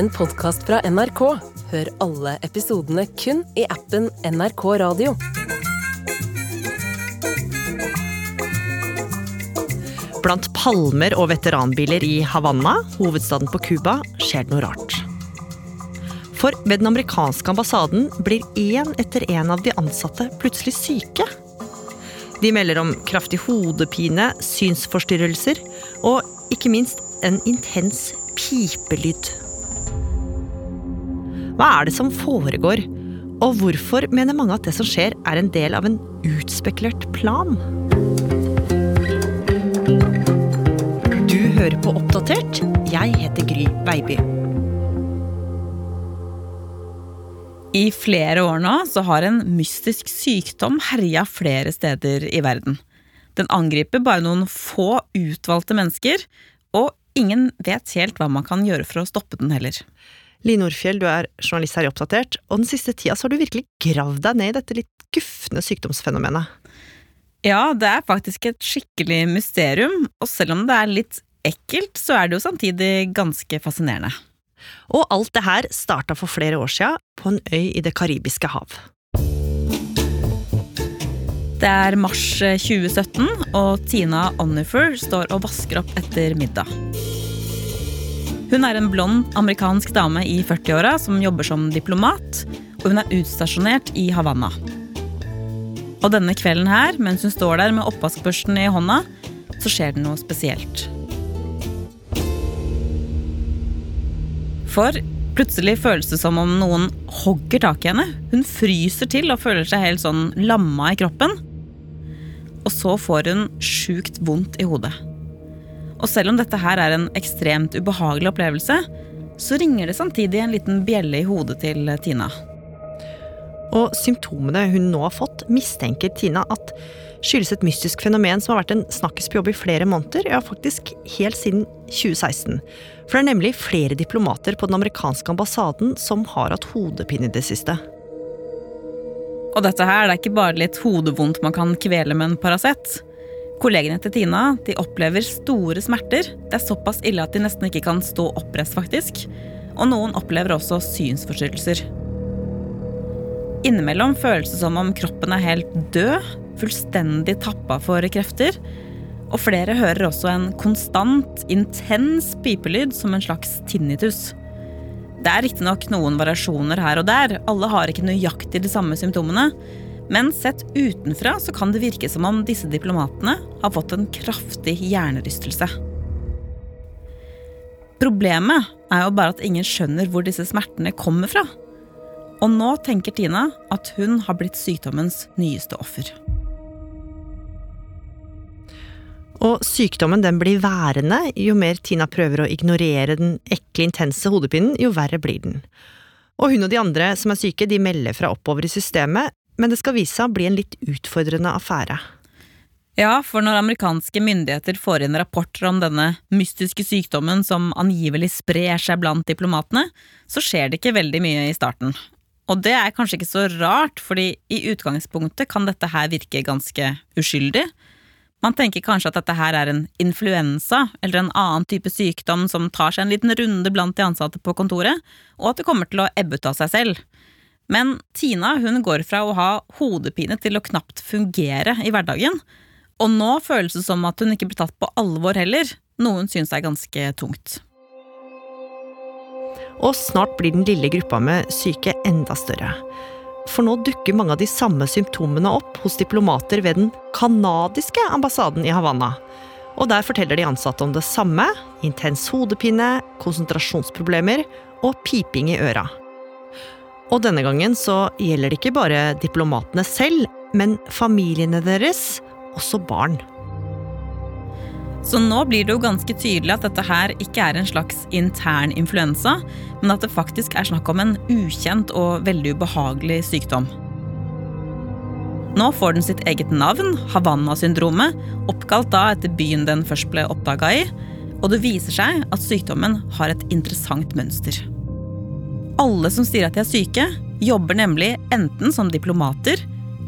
en podkast fra NRK. Hør alle episodene kun i appen NRK Radio. Blant palmer og veteranbiler i Havanna, hovedstaden på Cuba, skjer det noe rart. For ved den amerikanske ambassaden blir én etter én av de ansatte plutselig syke. De melder om kraftig hodepine, synsforstyrrelser og ikke minst en intens pipelyd. Hva er det som foregår, og hvorfor mener mange at det som skjer, er en del av en utspekulert plan? Du hører på Oppdatert. Jeg heter Gry Baby. I flere år nå så har en mystisk sykdom herja flere steder i verden. Den angriper bare noen få utvalgte mennesker, og ingen vet helt hva man kan gjøre for å stoppe den heller. Li Orfjell, du er journalist her i Oppdatert, og den siste tida så har du virkelig gravd deg ned i dette litt gufne sykdomsfenomenet. Ja, det er faktisk et skikkelig mysterium, og selv om det er litt ekkelt, så er det jo samtidig ganske fascinerende. Og alt det her starta for flere år sia på en øy i Det karibiske hav. Det er mars 2017, og Tina Onifer står og vasker opp etter middag. Hun er en blond amerikansk dame i 40-åra som jobber som diplomat, og hun er utstasjonert i Havanna. Og denne kvelden her, mens hun står der med oppvaskbørsten i hånda, så skjer det noe spesielt. For plutselig føles det som om noen hogger tak i henne. Hun fryser til og føler seg helt sånn lamma i kroppen. Og så får hun sjukt vondt i hodet. Og selv om dette her er en ekstremt ubehagelig opplevelse, så ringer det samtidig en liten bjelle i hodet til Tina. Og symptomene hun nå har fått, mistenker Tina at skyldes et mystisk fenomen som har vært en snakkis på jobb i flere måneder, ja faktisk helt siden 2016. For det er nemlig flere diplomater på den amerikanske ambassaden som har hatt hodepine i det siste. Og dette her det er ikke bare litt hodevondt man kan kvele med en Paracet. Kollegene til Tina de opplever store smerter. Det er såpass ille at de nesten ikke kan stå oppreist, faktisk. Og noen opplever også synsforstyrrelser. Innimellom føles det som om kroppen er helt død, fullstendig tappa for krefter. Og flere hører også en konstant, intens pipelyd som en slags tinnitus. Det er riktignok noen variasjoner her og der, alle har ikke nøyaktig de samme symptomene. Men sett utenfra så kan det virke som om disse diplomatene har fått en kraftig hjernerystelse. Problemet er jo bare at ingen skjønner hvor disse smertene kommer fra. Og nå tenker Tina at hun har blitt sykdommens nyeste offer. Og sykdommen den blir værende. Jo mer Tina prøver å ignorere den ekle, intense hodepinen, jo verre blir den. Og hun og de andre som er syke, de melder fra oppover i systemet, men det skal vise seg å bli en litt utfordrende affære. Ja, for når amerikanske myndigheter får inn rapporter om denne mystiske sykdommen som angivelig sprer seg blant diplomatene, så skjer det ikke veldig mye i starten. Og det er kanskje ikke så rart, fordi i utgangspunktet kan dette her virke ganske uskyldig. Man tenker kanskje at dette her er en influensa eller en annen type sykdom som tar seg en liten runde blant de ansatte på kontoret, og at det kommer til å ebbe ut av seg selv. Men Tina hun går fra å ha hodepine til å knapt fungere i hverdagen. Og nå føles det som at hun ikke blir tatt på alvor heller, noe hun syns er ganske tungt. Og snart blir den lille gruppa med syke enda større. For nå dukker mange av de samme symptomene opp hos diplomater ved den canadiske ambassaden i Havanna. Og der forteller de ansatte om det samme. Intens hodepine, konsentrasjonsproblemer og piping i øra. Og denne gangen så gjelder det ikke bare diplomatene selv, men familiene deres, også barn. Så nå blir det jo ganske tydelig at dette her ikke er en slags intern influensa, men at det faktisk er snakk om en ukjent og veldig ubehagelig sykdom. Nå får den sitt eget navn, Havanna-syndromet, oppkalt da etter byen den først ble oppdaga i, og det viser seg at sykdommen har et interessant mønster. Alle som sier at de er syke, jobber nemlig enten som diplomater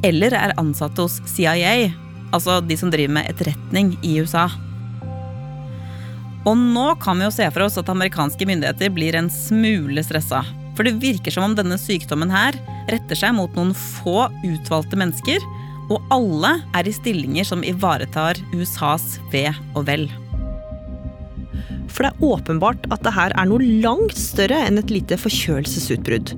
eller er ansatte hos CIA, altså de som driver med etterretning i USA. Og nå kan vi jo se for oss at amerikanske myndigheter blir en smule stressa. For det virker som om denne sykdommen her retter seg mot noen få utvalgte mennesker, og alle er i stillinger som ivaretar USAs ve og vel. For det er åpenbart at det her er noe langt større enn et lite forkjølelsesutbrudd.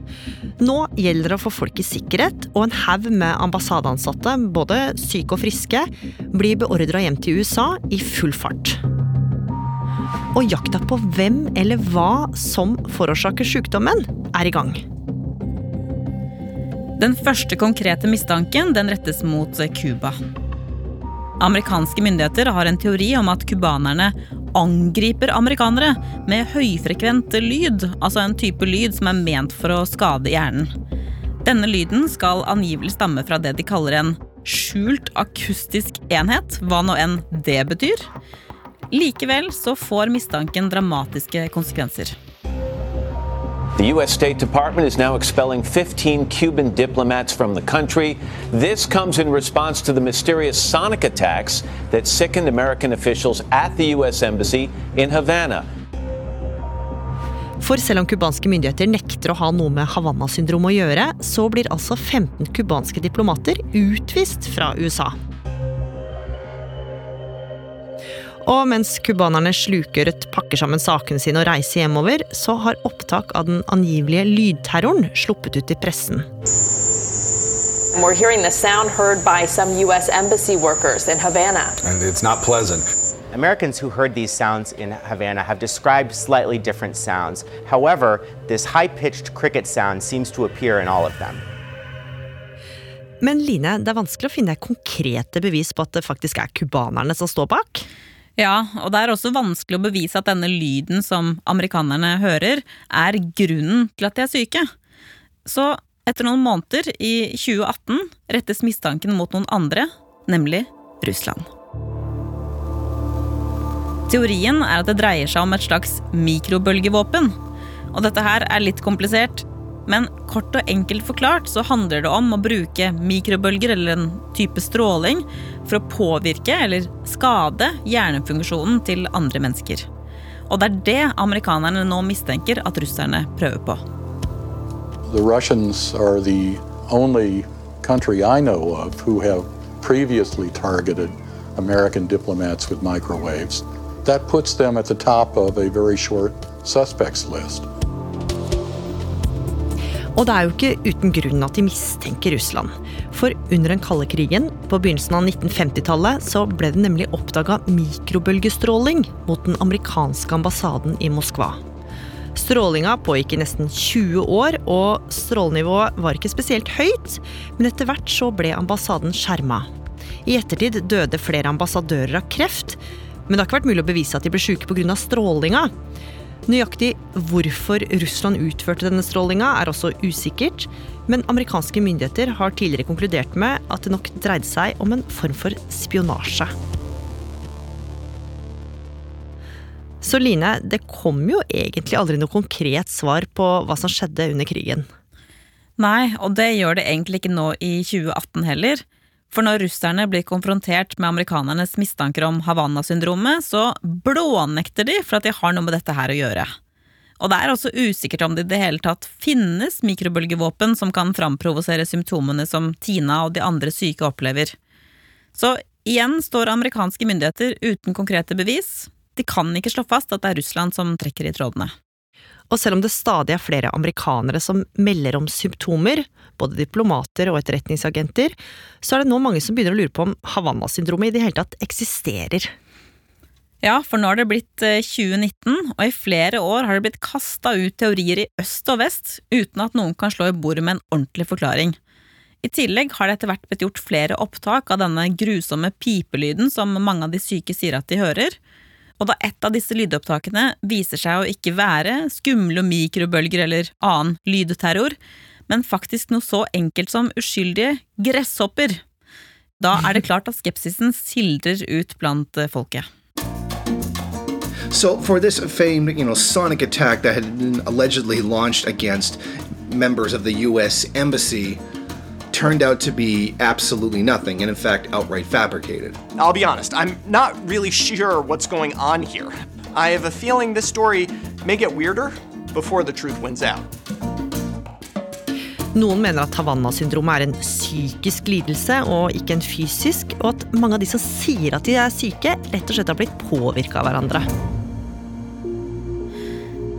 Nå gjelder det å få folk i sikkerhet, og en haug med ambassadeansatte, både syke og friske, blir beordra hjem til USA i full fart. Og jakta på hvem eller hva som forårsaker sykdommen, er i gang. Den første konkrete mistanken den rettes mot Cuba. Amerikanske myndigheter har en teori om at cubanerne angriper amerikanere med høyfrekvent lyd, altså en type lyd som er ment for å skade hjernen. Denne lyden skal angivelig stamme fra det de kaller en skjult akustisk enhet, hva nå enn det betyr. Likevel så får mistanken dramatiske konsekvenser. The U.S. State Department is now expelling 15 Cuban diplomats from the country. This comes in response to the mysterious sonic attacks that sickened American officials at the U.S. Embassy in Havana. For selv om cubanske myndigheter nekter å ha noe med Havanna-syndromet å gjøre, så blir altså 15 cubanske diplomater utvist fra USA. Og mens cubanerne slukøret pakker sammen sakene sine og reiser hjemover, så har opptak av den angivelige lydterroren sluppet ut i pressen. We're hearing the sound heard by some U.S. embassy workers in Havana. And it's not pleasant. Americans who heard these sounds in Havana have described slightly different sounds. However, this high pitched cricket sound seems to appear in all of them. Men Line, det er vanskelig å finne konkrete bevis på at det faktisk er cubanerne som står bak? Ja, og det er også vanskelig å bevise at denne lyden som amerikanerne hører, er grunnen til at de er syke. Så etter noen måneder, i 2018, rettes mistanken mot noen andre, nemlig Russland. Teorien er at det dreier seg om et slags mikrobølgevåpen. Og dette her er litt komplisert, men kort og enkelt forklart så handler det om å bruke mikrobølger eller en type stråling for å påvirke eller skade hjernefunksjonen til andre mennesker. Og det er det amerikanerne nå mistenker at russerne prøver på. The Russians are the only country I know of who have previously targeted American diplomats with microwaves. That puts them at the top of a very short suspects list. Og det er jo ikke uten grunn at de mistenker Russland. For under den kalde krigen, på begynnelsen av 1950-tallet, så ble det nemlig oppdaga mikrobølgestråling mot den amerikanske ambassaden i Moskva. Strålinga pågikk i nesten 20 år, og strålenivået var ikke spesielt høyt, men etter hvert så ble ambassaden skjerma. I ettertid døde flere ambassadører av kreft, men det har ikke vært mulig å bevise at de ble syke pga. strålinga. Nøyaktig hvorfor Russland utførte denne strålinga, er også usikkert, men amerikanske myndigheter har tidligere konkludert med at det nok dreide seg om en form for spionasje. Så Line, det kom jo egentlig aldri noe konkret svar på hva som skjedde under krigen. Nei, og det gjør det egentlig ikke nå i 2018 heller. For når russerne blir konfrontert med amerikanernes mistanker om Havanna-syndromet, så blånekter de for at de har noe med dette her å gjøre. Og det er også usikkert om det i det hele tatt finnes mikrobølgevåpen som kan framprovosere symptomene som Tina og de andre syke opplever. Så igjen står amerikanske myndigheter uten konkrete bevis. De kan ikke slå fast at det er Russland som trekker i trådene. Og selv om det stadig er flere amerikanere som melder om symptomer, både diplomater og etterretningsagenter, så er det nå mange som begynner å lure på om Havanna-syndromet i det hele tatt eksisterer. Ja, for nå har det blitt 2019, og i flere år har det blitt kasta ut teorier i øst og vest uten at noen kan slå i bordet med en ordentlig forklaring. I tillegg har det etter hvert blitt gjort flere opptak av denne grusomme pipelyden som mange av de syke sier at de hører, og da et av disse lydopptakene viser seg å ikke være skumle mikrobølger eller annen lydterror, men faktisk noe så enkelt som uskyldige gresshopper, da er det klart at skepsisen sildrer ut blant folket. So, for this famed, you know, sonic attack that had allegedly launched against members of the U.S. Embassy, turned out to be absolutely nothing, and in fact, outright fabricated. I'll be honest, I'm not really sure what's going on here. I have a feeling this story may get weirder before the truth wins out. Noen mener at Havanna-syndromet er en psykisk lidelse og ikke en fysisk, og at mange av de som sier at de er syke, rett og slett har blitt påvirka av hverandre.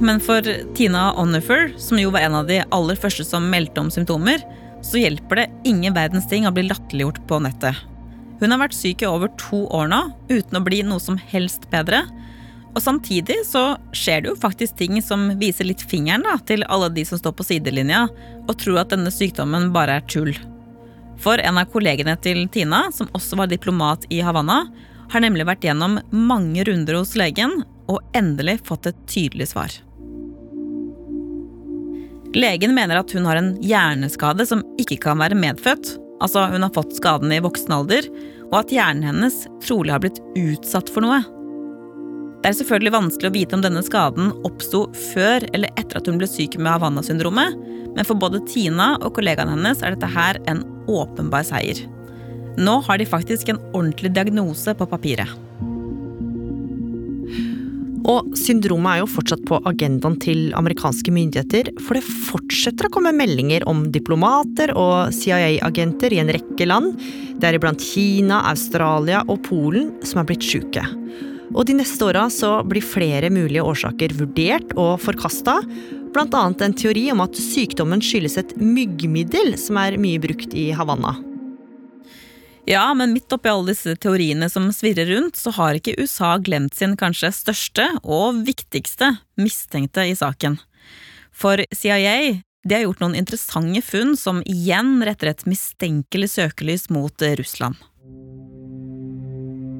Men for Tina Onifer, som jo var en av de aller første som meldte om symptomer, så hjelper det ingen verdens ting å bli latterliggjort på nettet. Hun har vært syk i over to år nå, uten å bli noe som helst bedre. Og samtidig så skjer det jo faktisk ting som viser litt fingeren da, til alle de som står på sidelinja og tror at denne sykdommen bare er tull. For en av kollegene til Tina, som også var diplomat i Havanna, har nemlig vært gjennom mange runder hos legen og endelig fått et tydelig svar. Legen mener at hun har en hjerneskade som ikke kan være medfødt. Altså, hun har fått skaden i voksen alder, og at hjernen hennes trolig har blitt utsatt for noe. Det er selvfølgelig vanskelig å vite om denne skaden oppsto før eller etter at hun ble syk med Havanna-syndromet, men for både Tina og kollegaen hennes er dette her en åpenbar seier. Nå har de faktisk en ordentlig diagnose på papiret. Og syndromet er jo fortsatt på agendaen til amerikanske myndigheter, for det fortsetter å komme meldinger om diplomater og CIA-agenter i en rekke land, deriblant Kina, Australia og Polen, som er blitt sjuke. Og de neste åra så blir flere mulige årsaker vurdert og forkasta, annet en teori om at sykdommen skyldes et myggmiddel som er mye brukt i Havanna. Ja, men midt oppi alle disse teoriene som svirrer rundt, så har ikke USA glemt sin kanskje største og viktigste mistenkte i saken. For CIA de har gjort noen interessante funn som igjen retter et mistenkelig søkelys mot Russland.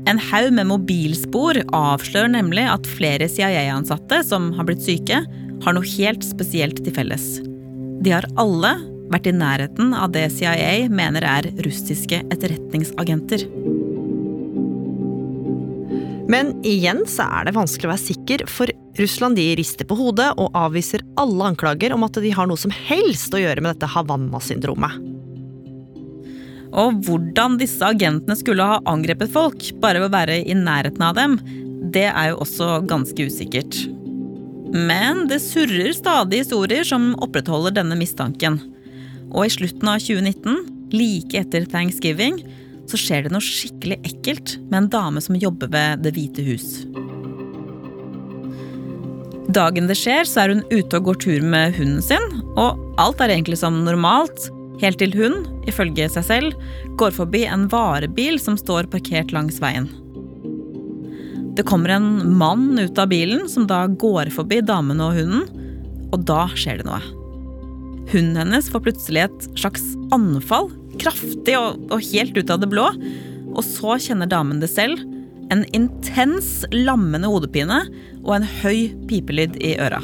En haug med mobilspor avslører nemlig at flere CIA-ansatte som har blitt syke, har noe helt spesielt til felles. De har alle vært i nærheten av det CIA mener er russiske etterretningsagenter. Men igjen så er det vanskelig å være sikker, for Russland de rister på hodet og avviser alle anklager om at de har noe som helst å gjøre med dette Havanna-syndromet. Og hvordan disse agentene skulle ha angrepet folk bare ved å være i nærheten av dem, det er jo også ganske usikkert. Men det surrer stadig historier som opprettholder denne mistanken. Og i slutten av 2019, like etter thanksgiving, så skjer det noe skikkelig ekkelt med en dame som jobber ved Det hvite hus. Dagen det skjer, så er hun ute og går tur med hunden sin, og alt er egentlig som normalt, helt til hun, ifølge seg selv, går forbi en varebil som står parkert langs veien. Det kommer en mann ut av bilen, som da går forbi damen og hunden, og da skjer det noe. Hunden hennes får plutselig et slags anfall, kraftig og, og helt ut av det blå, og så kjenner damen det selv. En intens, lammende hodepine og en høy pipelyd i øra.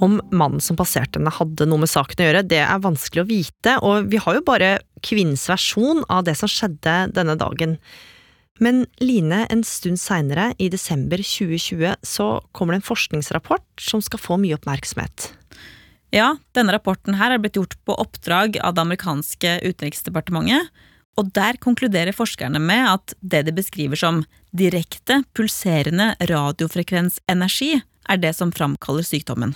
Om mannen som passerte henne hadde noe med saken å gjøre, det er vanskelig å vite, og vi har jo bare kvinnens versjon av det som skjedde denne dagen. Men Line, en stund seinere, i desember 2020, så kommer det en forskningsrapport som skal få mye oppmerksomhet. Ja, denne rapporten her er blitt gjort på oppdrag av det amerikanske utenriksdepartementet, og der konkluderer forskerne med at det de beskriver som direkte pulserende radiofrekvensenergi, er det som framkaller sykdommen.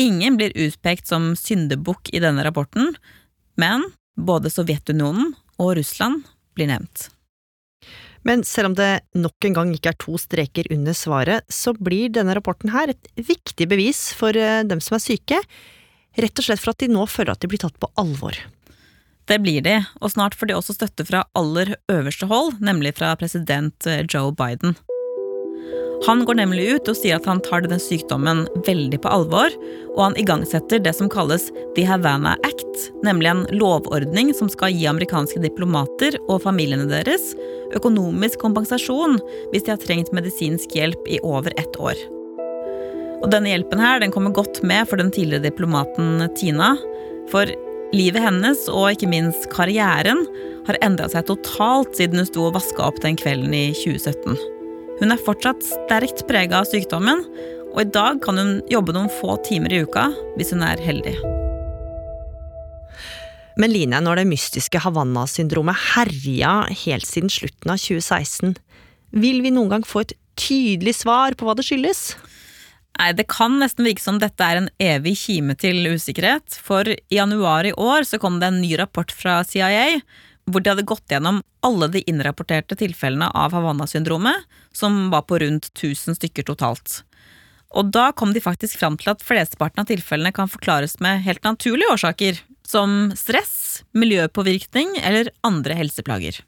Ingen blir utpekt som syndebukk i denne rapporten, men både Sovjetunionen og Russland blir nevnt. Men selv om det nok en gang ikke er to streker under svaret, så blir denne rapporten her et viktig bevis for eh, dem som er syke, rett og slett for at de nå føler at de blir tatt på alvor. Det blir de, og snart får de også støtte fra aller øverste hold, nemlig fra president eh, Joe Biden. Han går nemlig ut og sier at han tar denne sykdommen veldig på alvor, og han igangsetter det som kalles The Havana Act, nemlig en lovordning som skal gi amerikanske diplomater og familiene deres økonomisk kompensasjon hvis de har trengt medisinsk hjelp i over ett år. Og denne hjelpen her, den kommer godt med for den tidligere diplomaten Tina. For livet hennes, og ikke minst karrieren, har endra seg totalt siden hun sto og vaska opp den kvelden i 2017. Hun er fortsatt sterkt prega av sykdommen, og i dag kan hun jobbe noen få timer i uka hvis hun er heldig. Men Line, når det mystiske Havanna-syndromet herja helt siden slutten av 2016, Vil vi noen gang få et tydelig svar på hva det skyldes? Nei, Det kan nesten virke som dette er en evig kime til usikkerhet. For i januar i år så kom det en ny rapport fra CIA hvor de hadde gått gjennom alle de innrapporterte tilfellene av Havanna-syndromet, som var på rundt 1000 stykker totalt. Og da kom de faktisk fram til at flesteparten av tilfellene kan forklares med helt naturlige årsaker, som stress, miljøpåvirkning eller andre helseplager.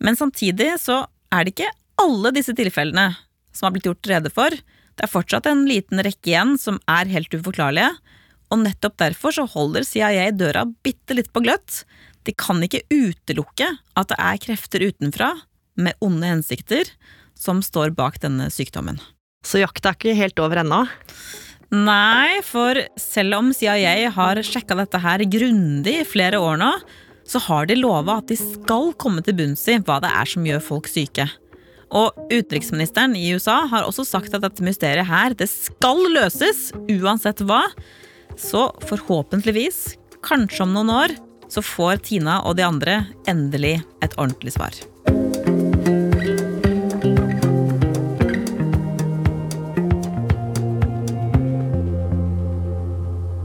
Men samtidig så er det ikke alle disse tilfellene som har blitt gjort rede for. Det er fortsatt en liten rekke igjen som er helt uforklarlige, og nettopp derfor så holder CIA døra bitte litt på gløtt. De kan ikke utelukke at det er krefter utenfra, med onde hensikter, som står bak denne sykdommen. Så jakta er ikke helt over ennå? Nei, for selv om CIA har sjekka dette her grundig i flere år nå, så har de lova at de skal komme til bunns i hva det er som gjør folk syke. Og utenriksministeren i USA har også sagt at dette mysteriet her, det skal løses, uansett hva. Så forhåpentligvis, kanskje om noen år, så får Tina og de andre endelig et ordentlig svar.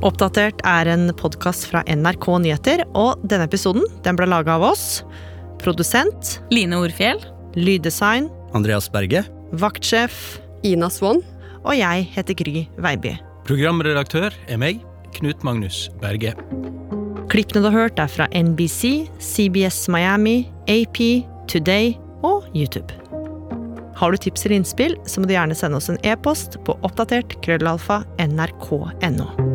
Oppdatert er en podkast fra NRK Nyheter, og denne episoden den ble laga av oss. Produsent Line Orfjell. Lyddesign Andreas Berge. Vaktsjef Ina Swann. Og jeg heter Gry Veiby. Programredaktør er meg, Knut Magnus Berge. Klippene du har hørt, er fra NBC, CBS Miami, AP, Today og YouTube. Har du tips eller innspill, så må du gjerne sende oss en e-post på oppdatert krøllalfa nrk.no.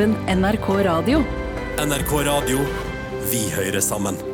appen NRK Radio. NRK Radio. Vi hører sammen.